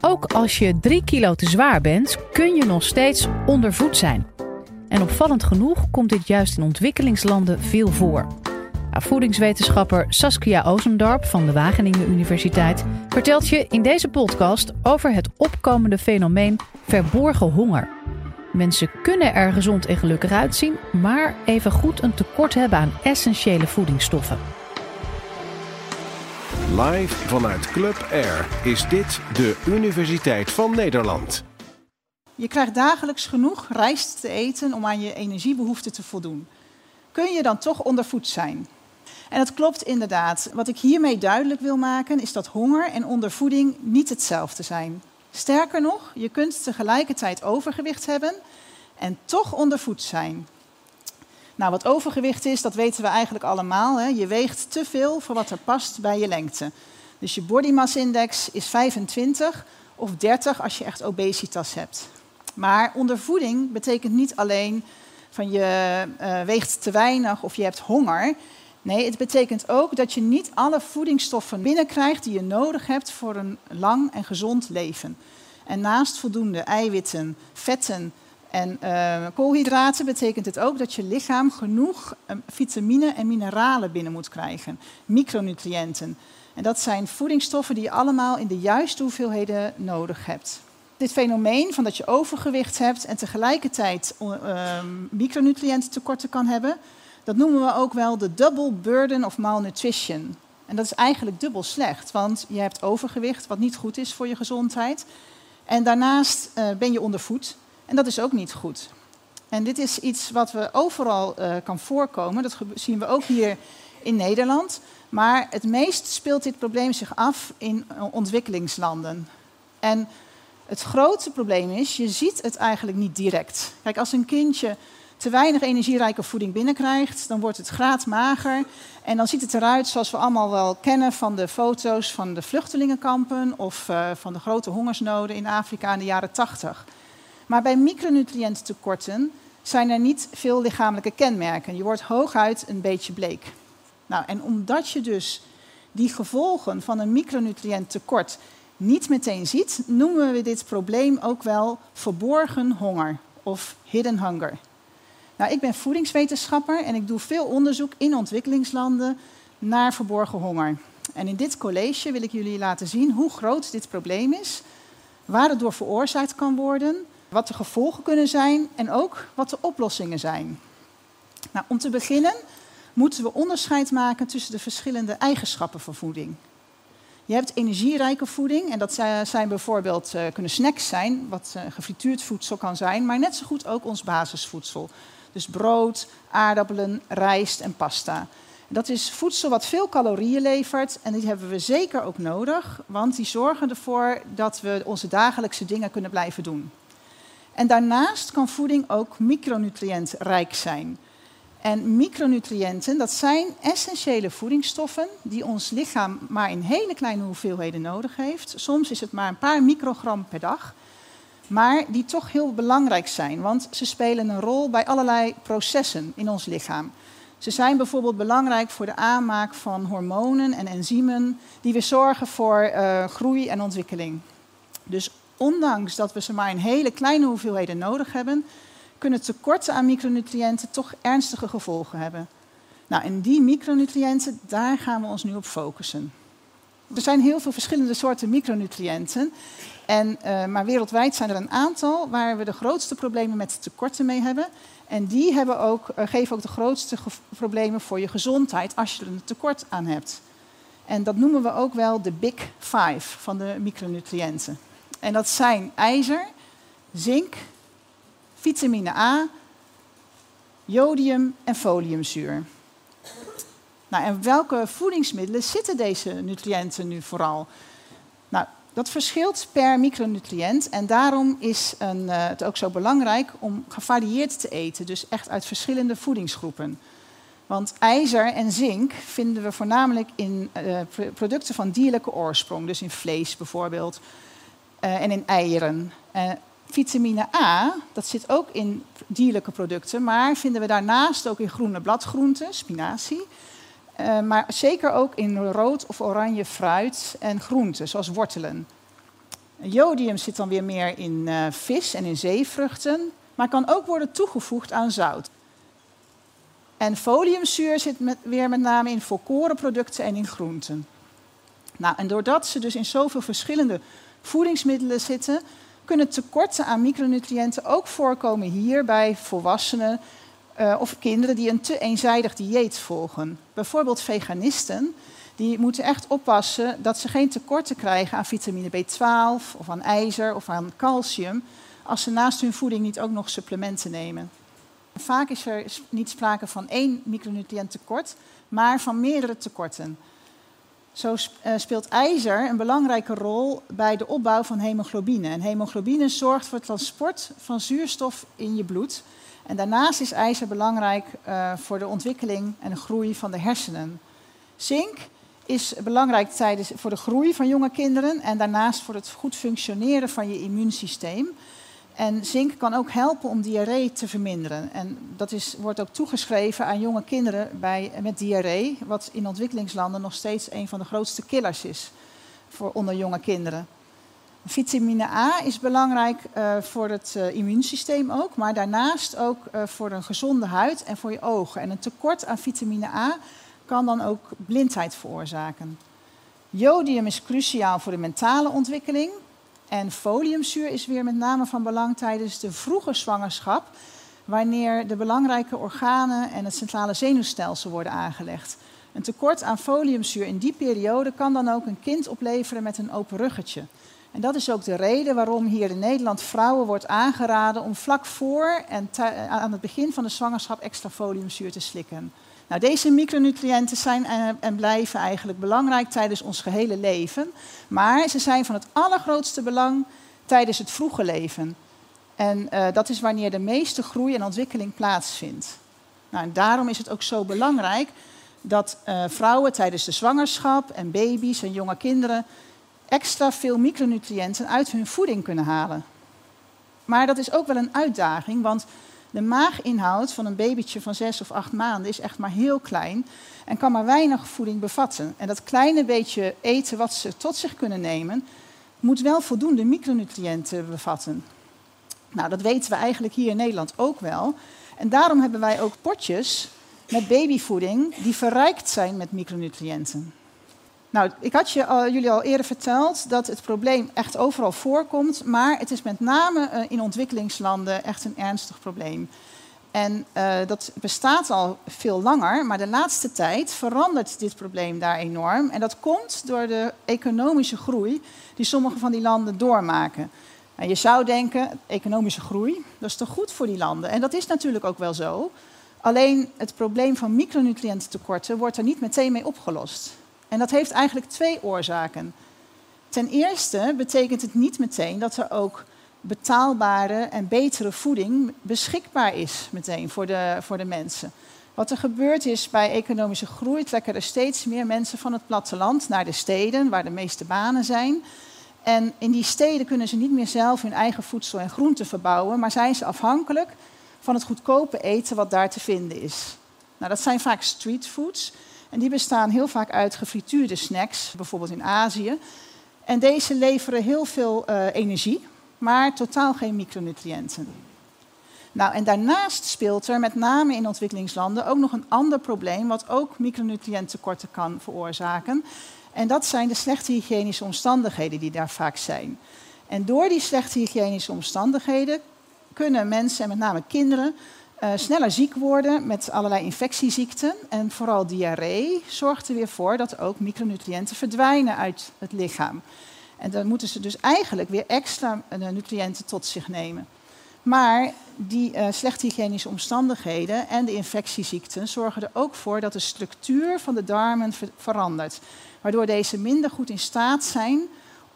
Ook als je 3 kilo te zwaar bent, kun je nog steeds ondervoed zijn. En opvallend genoeg komt dit juist in ontwikkelingslanden veel voor. Nou, voedingswetenschapper Saskia Ozendorp van de Wageningen Universiteit vertelt je in deze podcast over het opkomende fenomeen verborgen honger. Mensen kunnen er gezond en gelukkig uitzien, maar evengoed een tekort hebben aan essentiële voedingsstoffen. Live vanuit Club Air is dit de Universiteit van Nederland. Je krijgt dagelijks genoeg rijst te eten om aan je energiebehoeften te voldoen. Kun je dan toch ondervoed zijn? En dat klopt inderdaad. Wat ik hiermee duidelijk wil maken is dat honger en ondervoeding niet hetzelfde zijn. Sterker nog, je kunt tegelijkertijd overgewicht hebben en toch ondervoed zijn. Nou, wat overgewicht is, dat weten we eigenlijk allemaal. Hè. Je weegt te veel voor wat er past bij je lengte. Dus je body mass index is 25 of 30 als je echt obesitas hebt. Maar ondervoeding betekent niet alleen van je uh, weegt te weinig of je hebt honger. Nee, het betekent ook dat je niet alle voedingsstoffen binnenkrijgt die je nodig hebt voor een lang en gezond leven. En naast voldoende eiwitten, vetten en uh, koolhydraten betekent het ook dat je lichaam genoeg uh, vitamine en mineralen binnen moet krijgen, micronutriënten. En dat zijn voedingsstoffen die je allemaal in de juiste hoeveelheden nodig hebt. Dit fenomeen van dat je overgewicht hebt en tegelijkertijd uh, micronutriëntentekorten kan hebben, dat noemen we ook wel de double burden of malnutrition. En dat is eigenlijk dubbel slecht, want je hebt overgewicht, wat niet goed is voor je gezondheid. En daarnaast uh, ben je ondervoed, en dat is ook niet goed. En dit is iets wat we overal uh, kan voorkomen. Dat zien we ook hier in Nederland. Maar het meest speelt dit probleem zich af in ontwikkelingslanden. En het grote probleem is, je ziet het eigenlijk niet direct. Kijk, als een kindje te weinig energierijke voeding binnenkrijgt, dan wordt het graadmager. En dan ziet het eruit zoals we allemaal wel kennen van de foto's van de vluchtelingenkampen of uh, van de grote hongersnoden in Afrika in de jaren 80. Maar bij micronutriëntentekorten zijn er niet veel lichamelijke kenmerken. Je wordt hooguit een beetje bleek. Nou, en omdat je dus die gevolgen van een micronutriënttekort niet meteen ziet, noemen we dit probleem ook wel verborgen honger of hidden hunger. Nou, ik ben voedingswetenschapper en ik doe veel onderzoek in ontwikkelingslanden naar verborgen honger. En in dit college wil ik jullie laten zien hoe groot dit probleem is, waar het door veroorzaakt kan worden, wat de gevolgen kunnen zijn en ook wat de oplossingen zijn. Nou, om te beginnen moeten we onderscheid maken tussen de verschillende eigenschappen van voeding. Je hebt energierijke voeding en dat zijn bijvoorbeeld, uh, kunnen snacks zijn, wat uh, gefrituurd voedsel kan zijn, maar net zo goed ook ons basisvoedsel. Dus brood, aardappelen, rijst en pasta. Dat is voedsel wat veel calorieën levert en die hebben we zeker ook nodig, want die zorgen ervoor dat we onze dagelijkse dingen kunnen blijven doen. En daarnaast kan voeding ook micronutriëntrijk zijn. En micronutriënten, dat zijn essentiële voedingsstoffen die ons lichaam maar in hele kleine hoeveelheden nodig heeft. Soms is het maar een paar microgram per dag. Maar die toch heel belangrijk zijn, want ze spelen een rol bij allerlei processen in ons lichaam. Ze zijn bijvoorbeeld belangrijk voor de aanmaak van hormonen en enzymen die weer zorgen voor uh, groei en ontwikkeling. Dus ondanks dat we ze maar in hele kleine hoeveelheden nodig hebben, kunnen tekorten aan micronutriënten toch ernstige gevolgen hebben. Nou, en die micronutriënten, daar gaan we ons nu op focussen. Er zijn heel veel verschillende soorten micronutriënten. En, uh, maar wereldwijd zijn er een aantal waar we de grootste problemen met tekorten mee hebben. En die hebben ook, uh, geven ook de grootste problemen voor je gezondheid als je er een tekort aan hebt. En dat noemen we ook wel de Big Five van de micronutriënten. En dat zijn ijzer, zink, vitamine A, jodium en foliumzuur. Nou, en welke voedingsmiddelen zitten deze nutriënten nu vooral? Nou, dat verschilt per micronutriënt en daarom is een, uh, het ook zo belangrijk om gevarieerd te eten, dus echt uit verschillende voedingsgroepen. Want ijzer en zink vinden we voornamelijk in uh, producten van dierlijke oorsprong, dus in vlees bijvoorbeeld, uh, en in eieren. Uh, vitamine A, dat zit ook in dierlijke producten, maar vinden we daarnaast ook in groene bladgroenten, spinazie. Uh, maar zeker ook in rood of oranje fruit en groenten, zoals wortelen. Jodium zit dan weer meer in vis en in zeevruchten, maar kan ook worden toegevoegd aan zout. En foliumzuur zit weer met name in volkorenproducten en in groenten. Nou, en doordat ze dus in zoveel verschillende voedingsmiddelen zitten, kunnen tekorten aan micronutriënten ook voorkomen hier bij volwassenen uh, of kinderen die een te eenzijdig dieet volgen. Bijvoorbeeld veganisten, die moeten echt oppassen dat ze geen tekorten krijgen aan vitamine B12 of aan ijzer of aan calcium als ze naast hun voeding niet ook nog supplementen nemen. Vaak is er niet sprake van één micronutriënttekort, maar van meerdere tekorten. Zo eh, speelt ijzer een belangrijke rol bij de opbouw van hemoglobine. En hemoglobine zorgt voor het transport van zuurstof in je bloed. En daarnaast is ijzer belangrijk uh, voor de ontwikkeling en de groei van de hersenen. Zink is belangrijk tijdens, voor de groei van jonge kinderen en daarnaast voor het goed functioneren van je immuunsysteem. En zink kan ook helpen om diarree te verminderen. En dat is, wordt ook toegeschreven aan jonge kinderen bij, met diarree, wat in ontwikkelingslanden nog steeds een van de grootste killers is voor onder jonge kinderen. Vitamine A is belangrijk uh, voor het uh, immuunsysteem ook, maar daarnaast ook uh, voor een gezonde huid en voor je ogen. En een tekort aan vitamine A kan dan ook blindheid veroorzaken. Jodium is cruciaal voor de mentale ontwikkeling. En foliumzuur is weer met name van belang tijdens de vroege zwangerschap, wanneer de belangrijke organen en het centrale zenuwstelsel worden aangelegd. Een tekort aan foliumzuur in die periode kan dan ook een kind opleveren met een open ruggetje. En dat is ook de reden waarom hier in Nederland vrouwen wordt aangeraden om vlak voor en aan het begin van de zwangerschap extra foliumzuur te slikken. Nou, deze micronutriënten zijn en blijven eigenlijk belangrijk tijdens ons gehele leven, maar ze zijn van het allergrootste belang tijdens het vroege leven. En uh, dat is wanneer de meeste groei en ontwikkeling plaatsvindt. Nou, daarom is het ook zo belangrijk dat uh, vrouwen tijdens de zwangerschap en baby's en jonge kinderen extra veel micronutriënten uit hun voeding kunnen halen. Maar dat is ook wel een uitdaging, want de maaginhoud van een babytje van zes of acht maanden is echt maar heel klein en kan maar weinig voeding bevatten. En dat kleine beetje eten wat ze tot zich kunnen nemen, moet wel voldoende micronutriënten bevatten. Nou, dat weten we eigenlijk hier in Nederland ook wel. En daarom hebben wij ook potjes met babyvoeding die verrijkt zijn met micronutriënten. Nou, ik had jullie al eerder verteld dat het probleem echt overal voorkomt, maar het is met name uh, in ontwikkelingslanden echt een ernstig probleem. En uh, dat bestaat al veel langer, maar de laatste tijd verandert dit probleem daar enorm. En dat komt door de economische groei die sommige van die landen doormaken. En je zou denken, economische groei, dat is toch goed voor die landen? En dat is natuurlijk ook wel zo. Alleen het probleem van micronutriëntentekorten wordt er niet meteen mee opgelost. En dat heeft eigenlijk twee oorzaken. Ten eerste betekent het niet meteen dat er ook betaalbare en betere voeding beschikbaar is meteen voor de, voor de mensen. Wat er gebeurt is bij economische groei trekken er steeds meer mensen van het platteland naar de steden, waar de meeste banen zijn. En in die steden kunnen ze niet meer zelf hun eigen voedsel en groenten verbouwen, maar zijn ze afhankelijk van het goedkope eten wat daar te vinden is. Nou, dat zijn vaak streetfoods. En die bestaan heel vaak uit gefrituurde snacks, bijvoorbeeld in Azië. En deze leveren heel veel uh, energie, maar totaal geen micronutriënten. Nou, en daarnaast speelt er met name in ontwikkelingslanden ook nog een ander probleem, wat ook micronutriënttekorten kan veroorzaken. En dat zijn de slechte hygiënische omstandigheden die daar vaak zijn. En door die slechte hygiënische omstandigheden kunnen mensen, en met name kinderen, uh, sneller ziek worden met allerlei infectieziekten. En vooral diarree zorgt er weer voor dat ook micronutriënten verdwijnen uit het lichaam. En dan moeten ze dus eigenlijk weer extra uh, nutriënten tot zich nemen. Maar die uh, slechte hygiënische omstandigheden en de infectieziekten zorgen er ook voor dat de structuur van de darmen ver verandert. Waardoor deze minder goed in staat zijn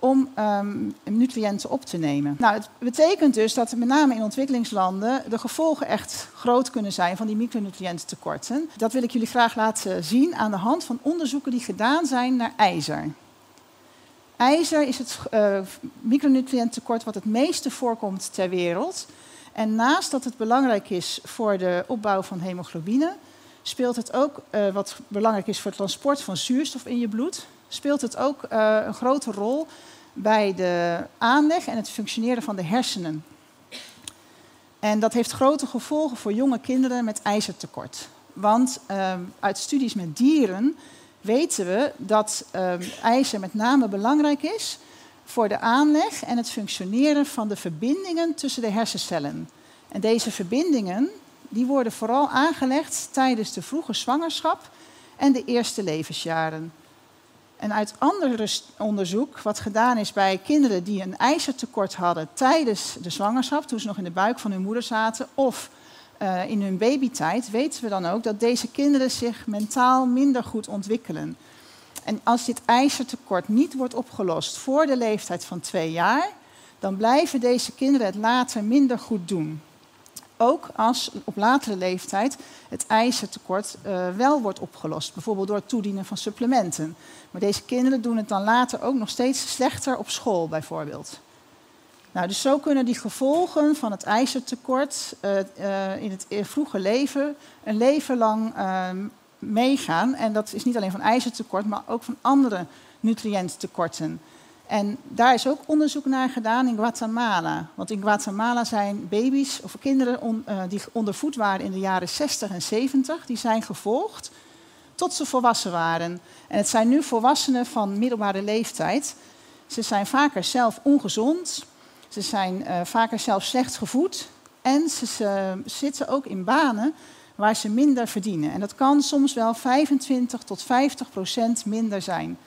om um, nutriënten op te nemen. Nou, het betekent dus dat met name in ontwikkelingslanden de gevolgen echt groot kunnen zijn van die micronutriëntentekorten. Dat wil ik jullie graag laten zien aan de hand van onderzoeken die gedaan zijn naar ijzer. IJzer is het uh, micronutriëntentekort wat het meeste voorkomt ter wereld. En naast dat het belangrijk is voor de opbouw van hemoglobine, speelt het ook, uh, wat belangrijk is voor het transport van zuurstof in je bloed, speelt het ook uh, een grote rol bij de aanleg en het functioneren van de hersenen. En dat heeft grote gevolgen voor jonge kinderen met ijzertekort. Want uh, uit studies met dieren weten we dat uh, ijzer met name belangrijk is voor de aanleg en het functioneren van de verbindingen tussen de hersencellen. En deze verbindingen die worden vooral aangelegd tijdens de vroege zwangerschap en de eerste levensjaren. En uit ander onderzoek, wat gedaan is bij kinderen die een ijzertekort hadden tijdens de zwangerschap, toen ze nog in de buik van hun moeder zaten, of uh, in hun babytijd, weten we dan ook dat deze kinderen zich mentaal minder goed ontwikkelen. En als dit ijzertekort niet wordt opgelost voor de leeftijd van twee jaar, dan blijven deze kinderen het later minder goed doen. Ook als op latere leeftijd het ijzertekort uh, wel wordt opgelost, bijvoorbeeld door het toedienen van supplementen. Maar deze kinderen doen het dan later ook nog steeds slechter op school, bijvoorbeeld. Nou, dus zo kunnen die gevolgen van het ijzertekort uh, uh, in het vroege leven een leven lang ehm, meegaan. En dat is niet alleen van ijzertekort, maar ook van andere nutriënttekorten. En daar is ook onderzoek naar gedaan in Guatemala. Want in Guatemala zijn baby's of kinderen uh, die ondervoed waren in de jaren 60 en 70, die zijn gevolgd tot ze volwassen waren. En het zijn nu volwassenen van middelbare leeftijd. Ze zijn vaker zelf ongezond, ze zijn uh, vaker zelf slecht gevoed en ze, ze zitten ook in banen waar ze minder verdienen. En dat kan soms wel 25 tot 50 procent minder zijn.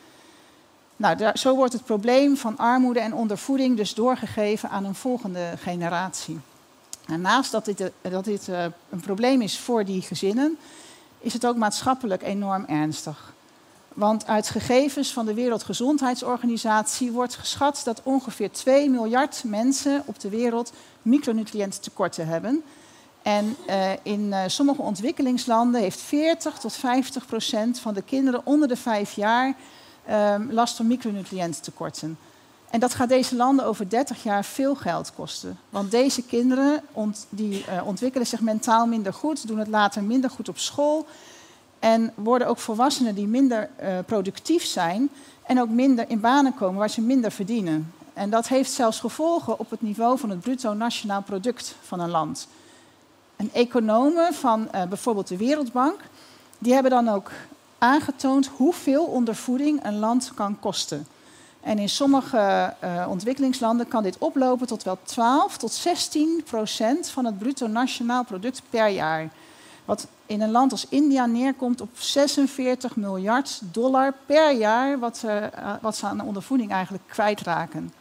Nou, zo wordt het probleem van armoede en ondervoeding dus doorgegeven aan een volgende generatie. En naast dat dit, eh, dat dit uh, een probleem is voor die gezinnen, is het ook maatschappelijk enorm ernstig. Want uit gegevens van de Wereldgezondheidsorganisatie wordt geschat dat ongeveer 2 miljard mensen op de wereld micronutriëntentekorten hebben. En uh, in sommige ontwikkelingslanden heeft 40 tot 50 procent van de kinderen onder de 5 jaar um, last van micronutriëntentekorten. En dat gaat deze landen over 30 jaar veel geld kosten. Want deze kinderen ont, die, uh, ontwikkelen zich mentaal minder goed, doen het later minder goed op school. En worden ook volwassenen die minder uh, productief zijn en ook minder in banen komen waar ze minder verdienen. En dat heeft zelfs gevolgen op het niveau van het bruto nationaal product van een land. En economen van uh, bijvoorbeeld de Wereldbank, die hebben dan ook aangetoond hoeveel ondervoeding een land kan kosten. En in sommige uh, ontwikkelingslanden kan dit oplopen tot wel 12 tot 16 procent van het bruto nationaal product per jaar. Wat in een land als India neerkomt op 46 miljard dollar per jaar, wat, uh, wat ze aan ondervoeding eigenlijk kwijtraken.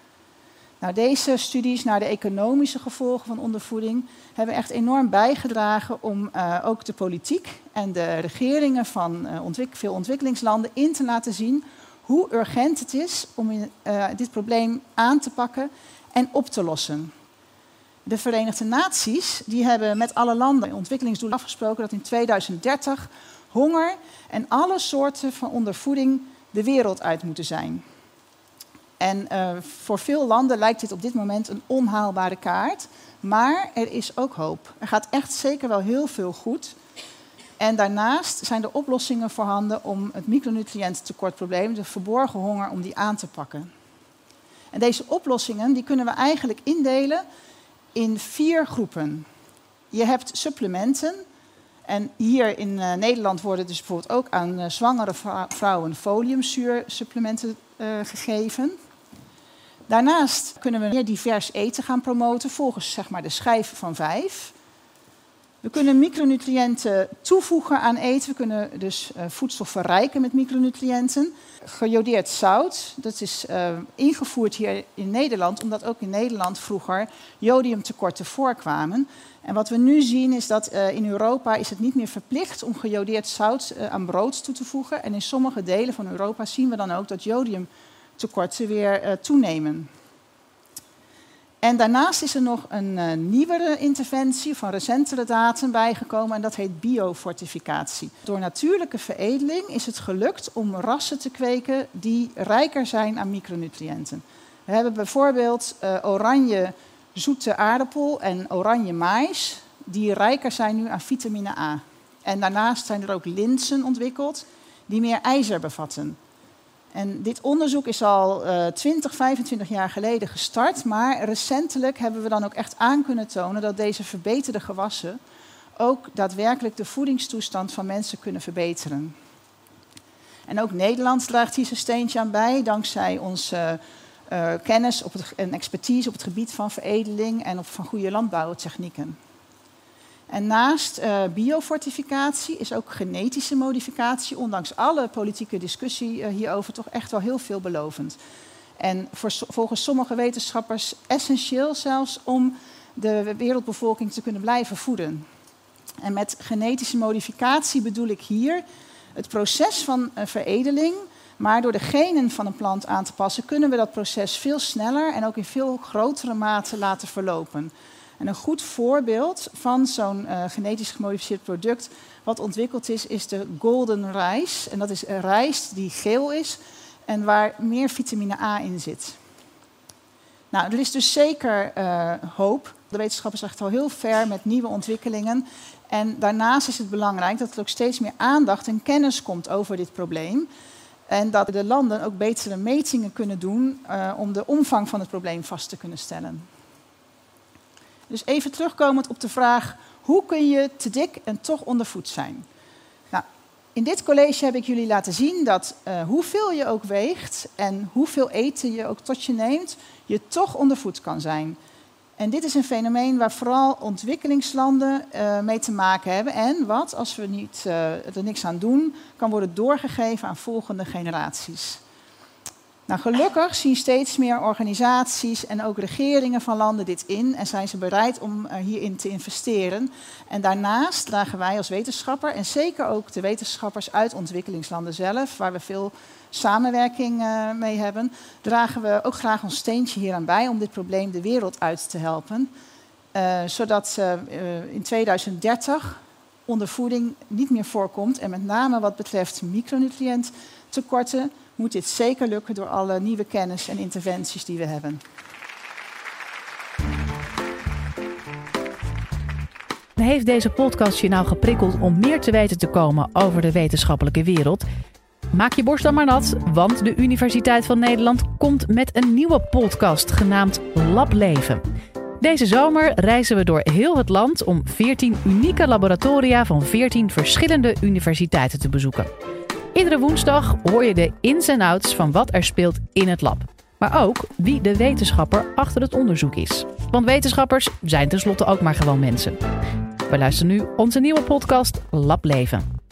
Nou, deze studies naar de economische gevolgen van ondervoeding hebben echt enorm bijgedragen om uh, ook de politiek en de regeringen van ontwik veel ontwikkelingslanden in te laten zien hoe urgent het is om in, uh, dit probleem aan te pakken en op te lossen. De Verenigde Naties die hebben met alle landen in ontwikkelingsdoelen afgesproken dat in 2030 honger en alle soorten van ondervoeding de wereld uit moeten zijn. En uh, voor veel landen lijkt dit op dit moment een onhaalbare kaart. Maar er is ook hoop. Er gaat echt zeker wel heel veel goed. En daarnaast zijn er oplossingen voorhanden om het micronutriëntentekortprobleem, de verborgen honger, om die aan te pakken. En deze oplossingen die kunnen we eigenlijk indelen in vier groepen. Je hebt supplementen. En hier in uh, Nederland worden dus bijvoorbeeld ook aan uh, zwangere vrouwen foliumzuursupplementen uh, gegeven. Daarnaast kunnen we meer divers eten gaan promoten volgens zeg maar, de schijf van vijf. We kunnen micronutriënten toevoegen aan eten. We kunnen dus uh, voedsel verrijken met micronutriënten. Gejodeerd zout, dat is uh, ingevoerd hier in Nederland, omdat ook in Nederland vroeger jodiumtekorten voorkwamen. En wat we nu zien is dat uh, in Europa is het niet meer verplicht om gejodeerd zout aan brood toe te voegen. En in sommige delen van Europa zien we dan ook dat jodium tekorten weer uh, toenemen. En daarnaast is er nog een uh, nieuwere interventie van recentere datum bijgekomen en dat heet biofortificatie. Door natuurlijke veredeling is het gelukt om rassen te kweken die rijker zijn aan micronutriënten. We hebben bijvoorbeeld uh, oranje zoete aardappel en oranje mais, die rijker zijn nu aan vitamine A. En daarnaast zijn er ook linzen ontwikkeld die meer ijzer bevatten. En dit onderzoek is al uh, 20, 25 jaar geleden gestart, maar recentelijk hebben we dan ook echt aan kunnen tonen dat deze verbeterde gewassen ook daadwerkelijk de voedingstoestand van mensen kunnen verbeteren. En ook Nederland draagt hier zijn steentje aan bij, dankzij onze uh, kennis op het, en expertise op het gebied van veredeling en op, van goede landbouwtechnieken. En naast uh, biofortificatie is ook genetische modificatie, ondanks alle politieke discussie uh, hierover, toch echt wel heel veelbelovend. En volgens sommige wetenschappers essentieel zelfs om de wereldbevolking te kunnen blijven voeden. En met genetische modificatie bedoel ik hier het proces van veredeling, maar door de genen van een plant aan te passen, kunnen we dat proces veel sneller en ook in veel grotere mate laten verlopen. En een goed voorbeeld van zo'n uh, genetisch gemodificeerd product wat ontwikkeld is, is de golden rice. En dat is een rijst die geel is en waar meer vitamine A in zit. Nou, er is dus zeker uh, hoop. De wetenschappers zijn echt al heel ver met nieuwe ontwikkelingen. En daarnaast is het belangrijk dat er ook steeds meer aandacht en kennis komt over dit probleem. En dat de landen ook betere metingen kunnen doen uh, om de omvang van het probleem vast te kunnen stellen. Dus even terugkomend op de vraag: hoe kun je te dik en toch ondervoed zijn? Nou, in dit college heb ik jullie laten zien dat uh, hoeveel je ook weegt en hoeveel eten je ook tot je neemt, je toch ondervoed kan zijn. En dit is een fenomeen waar vooral ontwikkelingslanden uh, mee te maken hebben. En wat, als we niet, uh, er niks aan doen, kan worden doorgegeven aan volgende generaties. Nou, gelukkig zien steeds meer organisaties en ook regeringen van landen dit in en zijn ze bereid om uh, hierin te investeren. En daarnaast dragen wij als wetenschapper en zeker ook de wetenschappers uit ontwikkelingslanden zelf, waar we veel samenwerking uh, mee hebben, dragen we ook graag ons steentje hieraan bij om dit probleem de wereld uit te helpen. Uh, zodat in 2030 ondervoeding niet meer voorkomt en met name wat betreft micronutriënttekorten moet dit zeker lukken door alle nieuwe kennis en interventies die we hebben. Heeft deze podcast je nou geprikkeld om meer te weten te komen over de wetenschappelijke wereld? Maak je borst dan maar nat, want de Universiteit van Nederland komt met een nieuwe podcast genaamd Lableven. Deze zomer reizen we door heel het land om 14 unieke laboratoria van 14 verschillende universiteiten te bezoeken. Iedere woensdag hoor je de ins en outs van wat er speelt in het lab. Maar ook wie de wetenschapper achter het onderzoek is. Want wetenschappers zijn tenslotte ook maar gewoon mensen. We luisteren nu onze nieuwe podcast Lab Leven.